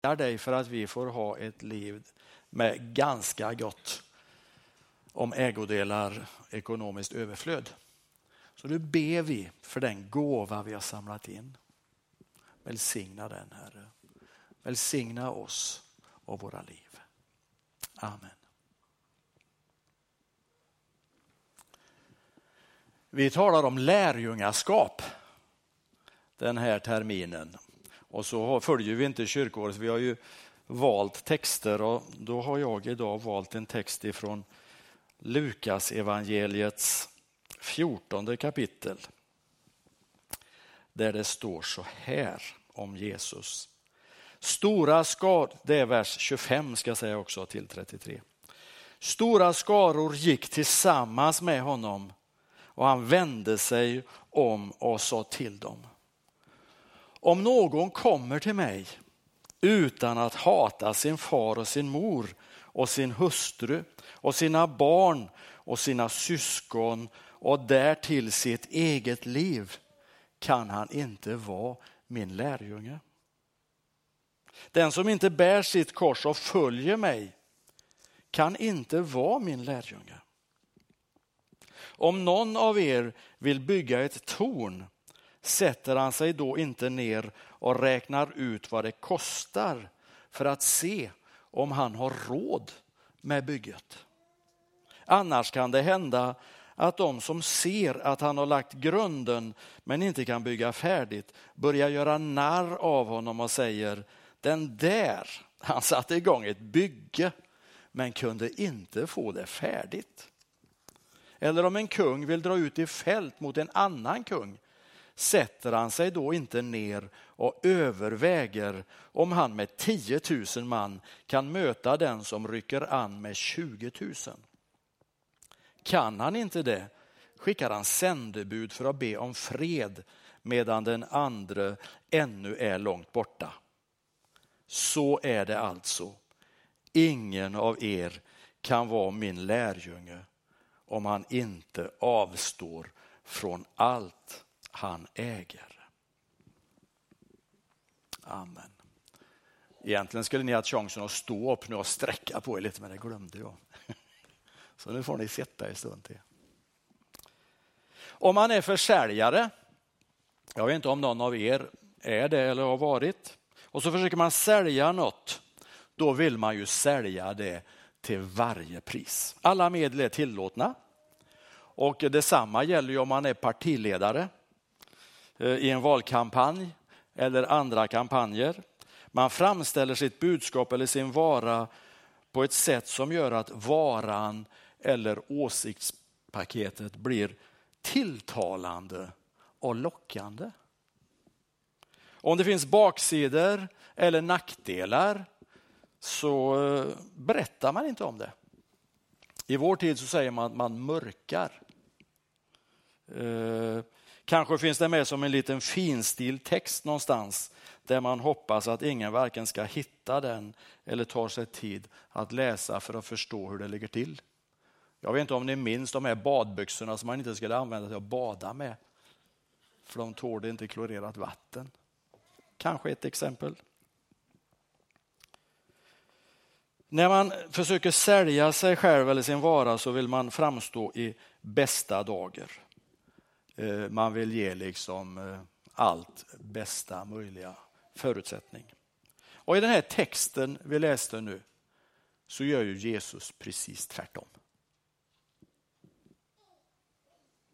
dig för att vi får ha ett liv med ganska gott om ägodelar, ekonomiskt överflöd. Så nu ber vi för den gåva vi har samlat in. Välsigna den Herre. Välsigna oss och våra liv. Amen. Vi talar om lärjungaskap den här terminen. Och så följer vi inte kyrkåret, vi har ju valt texter och då har jag idag valt en text ifrån Lukas evangeliets 14 kapitel. Där det står så här om Jesus. Stora skar, det är vers 25 ska jag säga också till 33. Stora skaror gick tillsammans med honom och han vände sig om och sa till dem. Om någon kommer till mig utan att hata sin far och sin mor och sin hustru och sina barn och sina syskon och därtill sitt eget liv kan han inte vara min lärjunge. Den som inte bär sitt kors och följer mig kan inte vara min lärjunge. Om någon av er vill bygga ett torn sätter han sig då inte ner och räknar ut vad det kostar för att se om han har råd med bygget. Annars kan det hända att de som ser att han har lagt grunden men inte kan bygga färdigt börjar göra narr av honom och säger den där, han satte igång ett bygge men kunde inte få det färdigt. Eller om en kung vill dra ut i fält mot en annan kung sätter han sig då inte ner och överväger om han med 10 000 man kan möta den som rycker an med 20 000. Kan han inte det skickar han sändebud för att be om fred medan den andra ännu är långt borta. Så är det alltså. Ingen av er kan vara min lärjunge om han inte avstår från allt han äger. Amen. Egentligen skulle ni ha chansen att stå upp nu och sträcka på er lite, men det glömde jag. Så nu får ni sitta en stund till. Om man är försäljare, jag vet inte om någon av er är det eller har varit, och så försöker man sälja något, då vill man ju sälja det till varje pris. Alla medel är tillåtna. Och detsamma gäller ju om man är partiledare Eh, i en valkampanj eller andra kampanjer. Man framställer sitt budskap eller sin vara på ett sätt som gör att varan eller åsiktspaketet blir tilltalande och lockande. Om det finns baksidor eller nackdelar så eh, berättar man inte om det. I vår tid så säger man att man mörkar. Eh, Kanske finns det med som en liten finstil text någonstans där man hoppas att ingen varken ska hitta den eller tar sig tid att läsa för att förstå hur det ligger till. Jag vet inte om ni minns de här badbyxorna som man inte skulle använda till att bada med. För de tålde inte klorerat vatten. Kanske ett exempel. När man försöker sälja sig själv eller sin vara så vill man framstå i bästa dagar. Eh, man vill ge liksom eh, allt bästa möjliga förutsättning. Och i den här texten vi läste nu så gör ju Jesus precis tvärtom.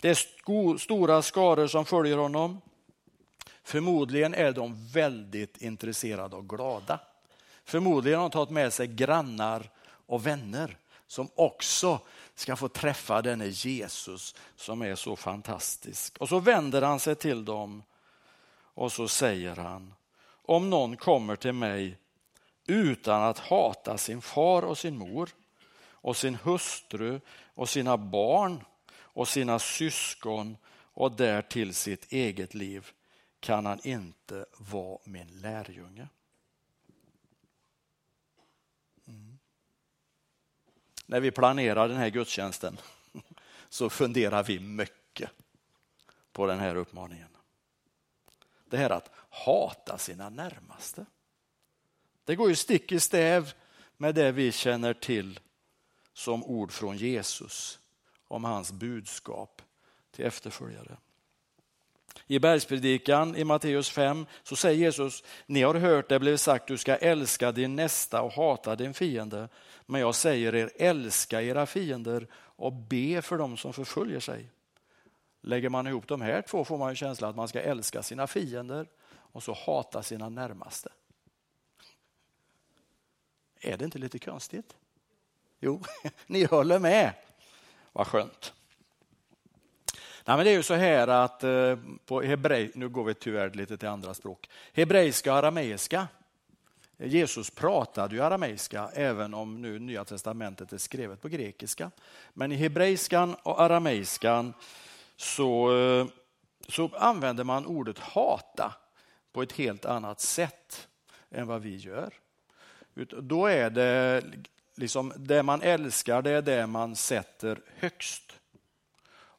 Det är stora skaror som följer honom. Förmodligen är de väldigt intresserade och glada. Förmodligen har de tagit med sig grannar och vänner som också ska få träffa denne Jesus som är så fantastisk. Och så vänder han sig till dem och så säger han, om någon kommer till mig utan att hata sin far och sin mor och sin hustru och sina barn och sina syskon och därtill sitt eget liv kan han inte vara min lärjunge. När vi planerar den här gudstjänsten så funderar vi mycket på den här uppmaningen. Det här att hata sina närmaste. Det går ju stick i stäv med det vi känner till som ord från Jesus om hans budskap till efterföljare. I bergspredikan i Matteus 5 så säger Jesus, ni har hört det blev sagt du ska älska din nästa och hata din fiende. Men jag säger er, älska era fiender och be för dem som förföljer sig. Lägger man ihop de här två får man en känsla att man ska älska sina fiender och så hata sina närmaste. Är det inte lite konstigt? Jo, ni håller med. Vad skönt. Nej, men det är ju så här att eh, på hebrej, nu går vi tyvärr lite till andra språk. Hebreiska och arameiska. Jesus pratade ju arameiska även om nu Nya testamentet är skrivet på grekiska. Men i hebreiskan och arameiskan så, eh, så använder man ordet hata på ett helt annat sätt än vad vi gör. Då är det liksom det man älskar, det är det man sätter högst.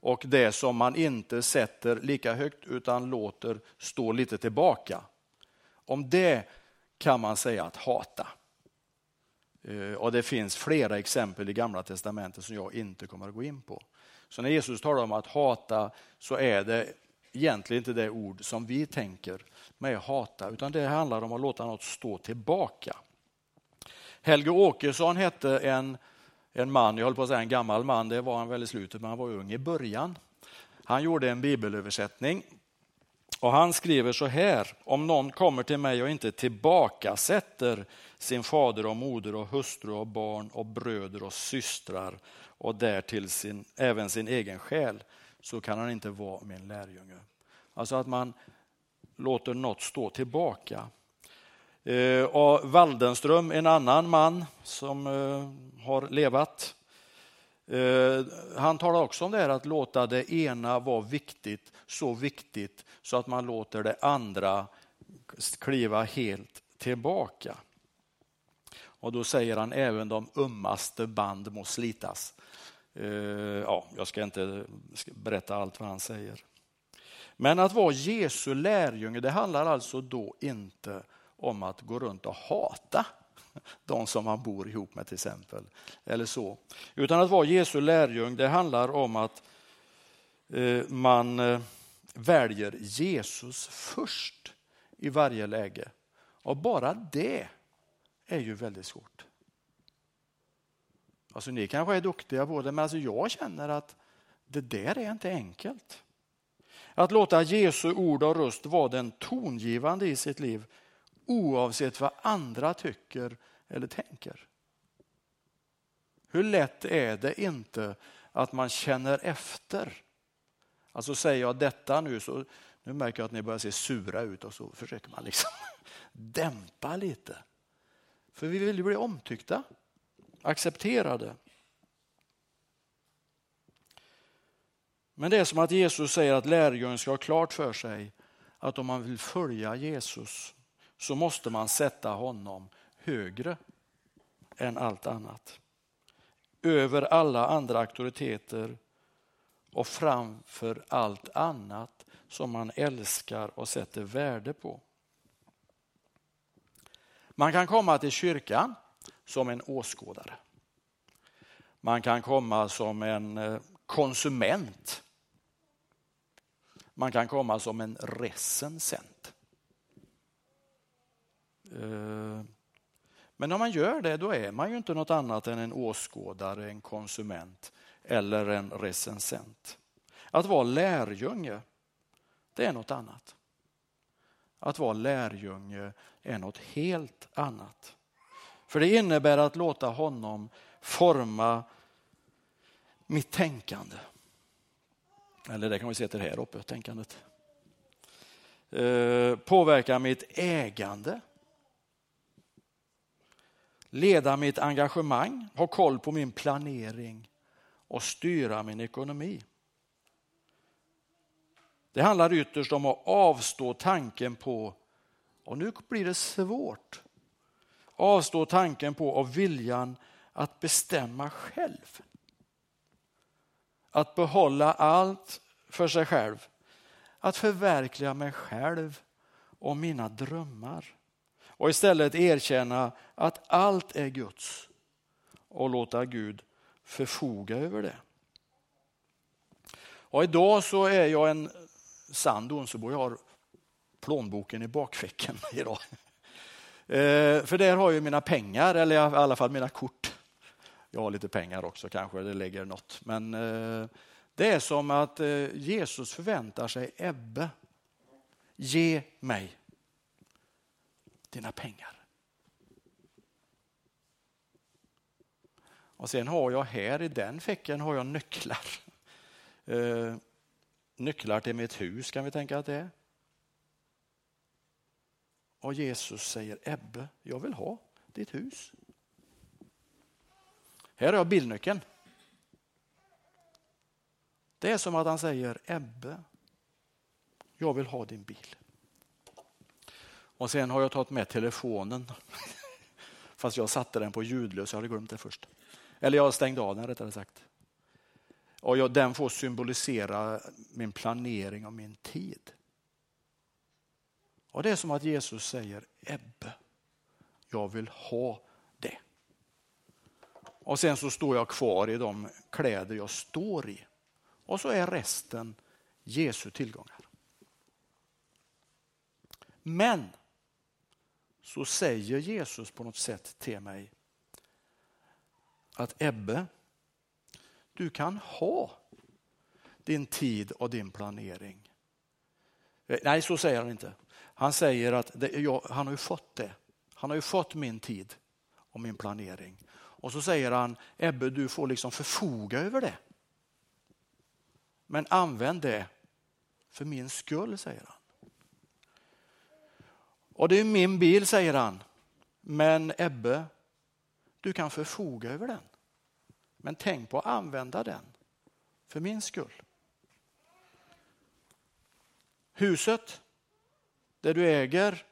Och det som man inte sätter lika högt utan låter stå lite tillbaka. Om det kan man säga att hata. Eh, och det finns flera exempel i Gamla Testamentet som jag inte kommer att gå in på. Så när Jesus talar om att hata så är det egentligen inte det ord som vi tänker med hata, utan det handlar om att låta något stå tillbaka. Helge Åkesson hette en, en man, jag håller på att säga en gammal man, det var han väl i slutet, men han var ung i början. Han gjorde en bibelöversättning och han skriver så här, om någon kommer till mig och inte tillbakasätter sin fader och moder och hustru och barn och bröder och systrar och därtill sin, även sin egen själ, så kan han inte vara min lärjunge. Alltså att man låter något stå tillbaka. Eh, och Waldenström, en annan man som eh, har levat, eh, han talar också om det här att låta det ena vara viktigt, så viktigt så att man låter det andra kliva helt tillbaka. Och då säger han även de ömmaste band må slitas. Ja, jag ska inte berätta allt vad han säger. Men att vara Jesu lärjunge, det handlar alltså då inte om att gå runt och hata de som man bor ihop med till exempel. Eller så. Utan att vara Jesu lärjung, det handlar om att eh, man eh, väljer Jesus först i varje läge. Och bara det är ju väldigt svårt. Alltså ni kanske är duktiga på det, men alltså jag känner att det där är inte enkelt. Att låta Jesu ord och röst vara den tongivande i sitt liv oavsett vad andra tycker eller tänker. Hur lätt är det inte att man känner efter? Alltså säger jag detta nu så nu märker jag att ni börjar se sura ut och så försöker man liksom dämpa lite. För vi vill ju bli omtyckta, accepterade. Men det är som att Jesus säger att lärjungen ska ha klart för sig att om man vill följa Jesus så måste man sätta honom högre än allt annat. Över alla andra auktoriteter och framför allt annat som man älskar och sätter värde på. Man kan komma till kyrkan som en åskådare. Man kan komma som en eh, konsument. Man kan komma som en recensent. Eh, men om man gör det, då är man ju inte något annat än en åskådare, en konsument eller en recensent. Att vara lärjunge, det är något annat. Att vara lärjunge är något helt annat. För det innebär att låta honom forma mitt tänkande. Eller det kan vi se till här uppe, tänkandet. Eh, påverka mitt ägande. Leda mitt engagemang, ha koll på min planering och styra min ekonomi. Det handlar ytterst om att avstå tanken på, och nu blir det svårt, avstå tanken på och viljan att bestämma själv att behålla allt för sig själv, att förverkliga mig själv och mina drömmar och istället erkänna att allt är Guds och låta Gud förfoga över det. Och idag så är jag en sann Donsebo. Jag har plånboken i bakfickan idag. Eh, för där har jag mina pengar, eller i alla fall mina kort. Jag har lite pengar också kanske, det lägger något. Men eh, det är som att eh, Jesus förväntar sig Ebbe, ge mig dina pengar. Och sen har jag här i den fickan har jag nycklar. Eh, nycklar till mitt hus kan vi tänka att det är. Och Jesus säger Ebbe, jag vill ha ditt hus. Här har jag bilnyckeln. Det är som att han säger Ebbe, jag vill ha din bil. Och sen har jag tagit med telefonen. Fast jag satte den på ljudlös, jag hade glömt det först. Eller jag stängde av den rättare sagt. Och jag, den får symbolisera min planering och min tid. Och Det är som att Jesus säger Ebbe, jag vill ha det. Och sen så står jag kvar i de kläder jag står i. Och så är resten Jesu tillgångar. Men så säger Jesus på något sätt till mig att Ebbe, du kan ha din tid och din planering. Eh, nej, så säger han inte. Han säger att det, jag, han har ju fått det. Han har ju fått min tid och min planering. Och så säger han, Ebbe du får liksom förfoga över det. Men använd det för min skull, säger han. Och det är min bil, säger han. Men Ebbe, du kan förfoga över den. Men tänk på att använda den för min skull. Huset, det du äger,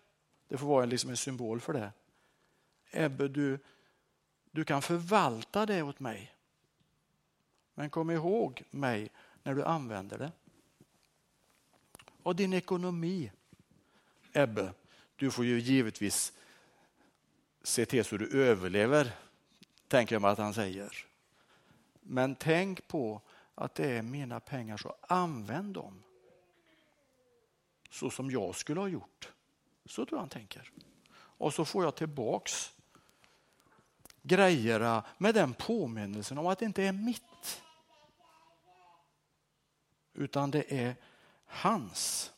det får vara liksom en symbol för det. Ebbe, du, du kan förvalta det åt mig. Men kom ihåg mig när du använder det. Och din ekonomi, Ebbe, du får ju givetvis se till så du överlever, tänker jag mig att han säger. Men tänk på att det är mina pengar, så använd dem så som jag skulle ha gjort. Så tror jag han tänker. Och så får jag tillbaks grejerna med den påminnelsen om att det inte är mitt. Utan det är hans.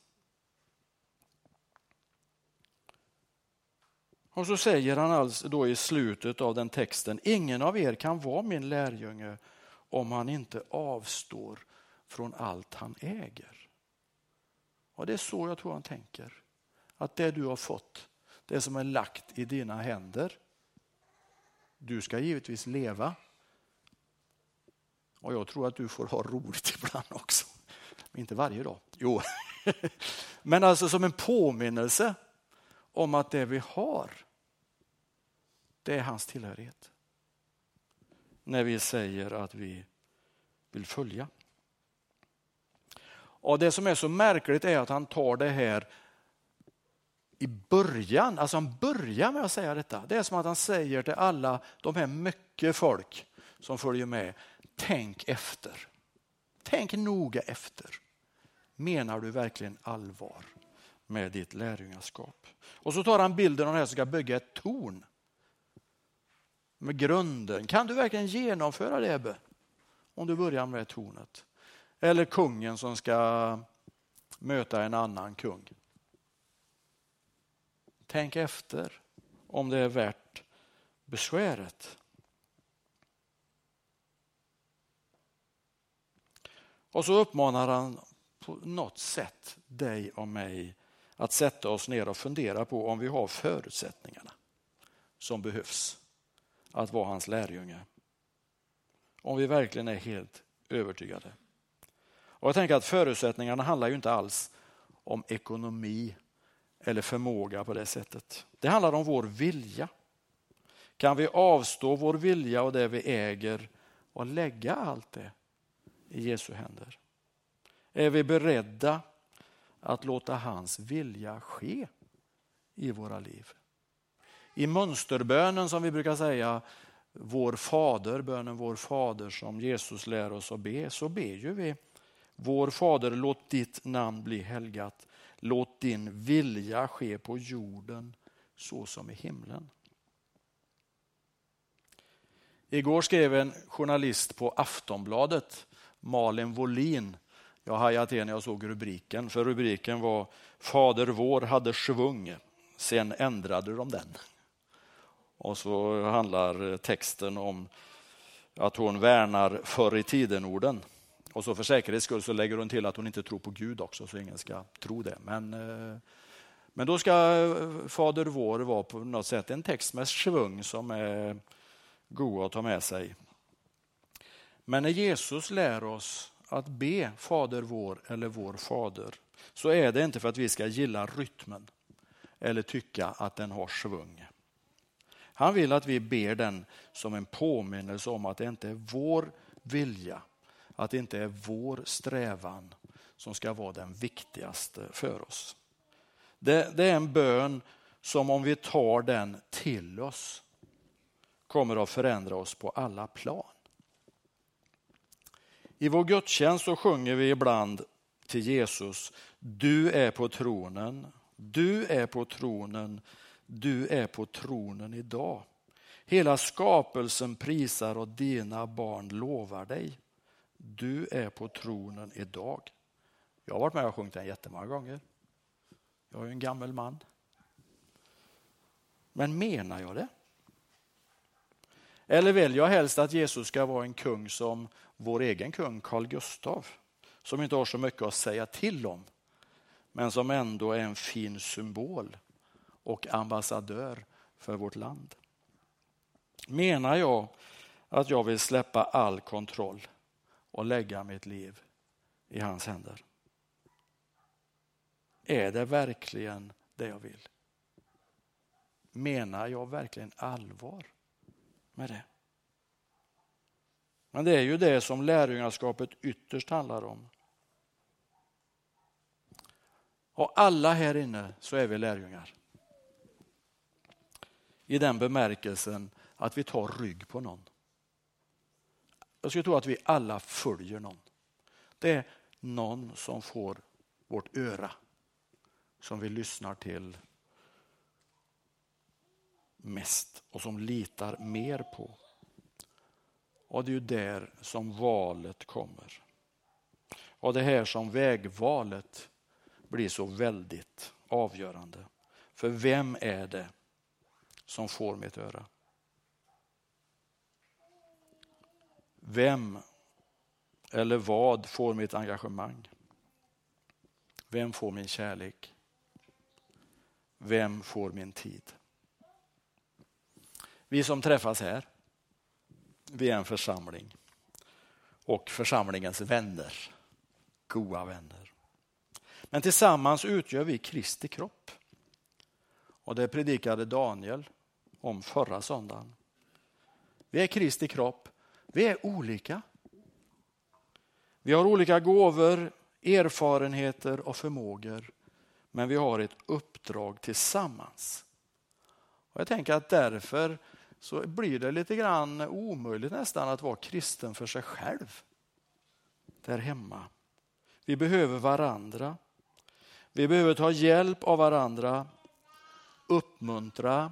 Och så säger han alltså då i slutet av den texten, ingen av er kan vara min lärjunge om han inte avstår från allt han äger. Och Det är så jag tror han tänker. Att det du har fått, det som är lagt i dina händer, du ska givetvis leva. Och jag tror att du får ha roligt ibland också. Inte varje dag, jo. Men alltså som en påminnelse om att det vi har, det är hans tillhörighet. När vi säger att vi vill följa. Och Det som är så märkligt är att han tar det här i början, alltså han börjar med att säga detta. Det är som att han säger till alla de här mycket folk som följer med, tänk efter. Tänk noga efter. Menar du verkligen allvar med ditt lärjungaskap? Och så tar han bilden av den här som ska bygga ett torn. Med grunden. Kan du verkligen genomföra det Ebbe? Om du börjar med tornet. Eller kungen som ska möta en annan kung. Tänk efter om det är värt besväret. Och så uppmanar han på något sätt dig och mig att sätta oss ner och fundera på om vi har förutsättningarna som behövs att vara hans lärjunge. Om vi verkligen är helt övertygade. Och jag tänker att förutsättningarna handlar ju inte alls om ekonomi eller förmåga på det sättet. Det handlar om vår vilja. Kan vi avstå vår vilja och det vi äger och lägga allt det i Jesu händer? Är vi beredda att låta hans vilja ske i våra liv? I mönsterbönen som vi brukar säga, vår fader, bönen vår fader som Jesus lär oss att be, så ber ju vi Vår fader, låt ditt namn bli helgat. Låt din vilja ske på jorden så som i himlen. Igår skrev en journalist på Aftonbladet, Malin Wollin, jag hajade till när jag såg rubriken, för rubriken var Fader vår hade svung, sen ändrade de den. Och så handlar texten om att hon värnar förr i tiden-orden. Och så för säkerhets skull så lägger hon till att hon inte tror på Gud också, så ingen ska tro det. Men, eh, men då ska eh, Fader vår vara på något sätt en text med svung som är god att ta med sig. Men när Jesus lär oss att be Fader vår eller vår Fader så är det inte för att vi ska gilla rytmen eller tycka att den har svung. Han vill att vi ber den som en påminnelse om att det inte är vår vilja, att det inte är vår strävan som ska vara den viktigaste för oss. Det, det är en bön som om vi tar den till oss kommer att förändra oss på alla plan. I vår gudstjänst så sjunger vi ibland till Jesus, du är på tronen, du är på tronen, du är på tronen idag. Hela skapelsen prisar och dina barn lovar dig. Du är på tronen idag. Jag har varit med och sjungit den jättemånga gånger. Jag är en gammal man. Men menar jag det? Eller vill jag helst att Jesus ska vara en kung som vår egen kung Carl Gustav, som inte har så mycket att säga till om, men som ändå är en fin symbol och ambassadör för vårt land. Menar jag att jag vill släppa all kontroll och lägga mitt liv i hans händer? Är det verkligen det jag vill? Menar jag verkligen allvar med det? Men det är ju det som lärjungaskapet ytterst handlar om. Och alla här inne så är vi lärjungar. I den bemärkelsen att vi tar rygg på någon. Jag skulle tro att vi alla följer någon. Det är någon som får vårt öra, som vi lyssnar till mest och som litar mer på. Och det är ju där som valet kommer. Och det är här som vägvalet blir så väldigt avgörande. För vem är det som får mitt öra? Vem eller vad får mitt engagemang? Vem får min kärlek? Vem får min tid? Vi som träffas här, vi är en församling och församlingens vänner, goda vänner. Men tillsammans utgör vi Kristi kropp. Och det predikade Daniel om förra söndagen. Vi är Kristi kropp, vi är olika. Vi har olika gåvor, erfarenheter och förmågor, men vi har ett uppdrag tillsammans. Och jag tänker att därför så blir det lite grann omöjligt nästan att vara kristen för sig själv där hemma. Vi behöver varandra. Vi behöver ta hjälp av varandra, uppmuntra,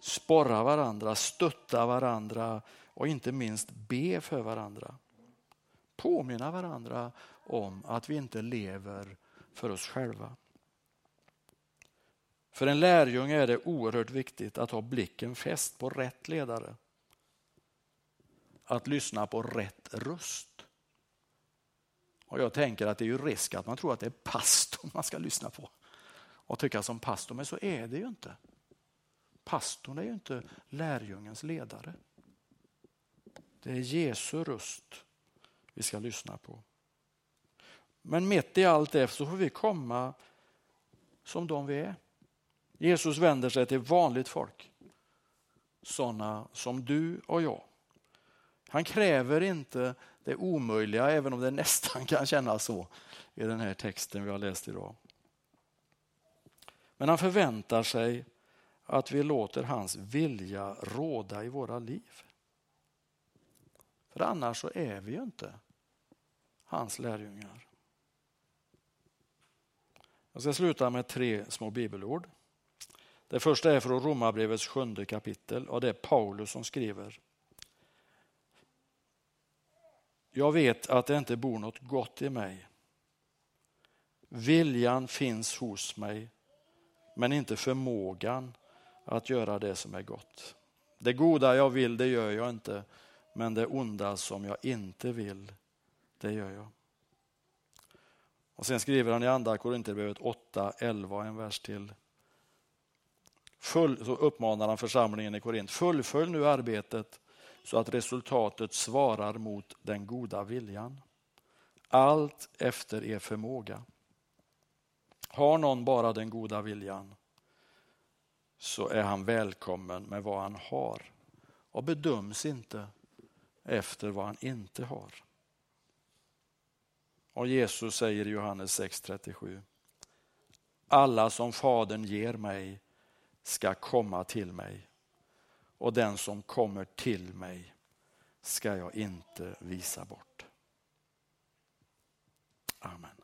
sporra varandra, stötta varandra och inte minst be för varandra. Påminna varandra om att vi inte lever för oss själva. För en lärjunge är det oerhört viktigt att ha blicken fäst på rätt ledare. Att lyssna på rätt röst. Och Jag tänker att det är ju risk att man tror att det är pastorn man ska lyssna på och tycka som pastor, men så är det ju inte. Pastorn är ju inte lärjungens ledare. Det är Jesu röst vi ska lyssna på. Men mitt i allt det så får vi komma som de vi är. Jesus vänder sig till vanligt folk. Sådana som du och jag. Han kräver inte det omöjliga, även om det nästan kan kännas så i den här texten vi har läst idag. Men han förväntar sig att vi låter hans vilja råda i våra liv. För annars så är vi ju inte hans lärjungar. Jag ska sluta med tre små bibelord. Det första är från Romarbrevets sjunde kapitel och det är Paulus som skriver. Jag vet att det inte bor något gott i mig. Viljan finns hos mig, men inte förmågan att göra det som är gott. Det goda jag vill, det gör jag inte, men det onda som jag inte vill, det gör jag. Och Sen skriver han i andra Korinthierbrevet 8, 11 en vers till. Full, så uppmanar han församlingen i Korint, fullfölj nu arbetet så att resultatet svarar mot den goda viljan. Allt efter er förmåga. Har någon bara den goda viljan så är han välkommen med vad han har och bedöms inte efter vad han inte har. Och Jesus säger i Johannes 6.37 Alla som Fadern ger mig ska komma till mig och den som kommer till mig ska jag inte visa bort. Amen.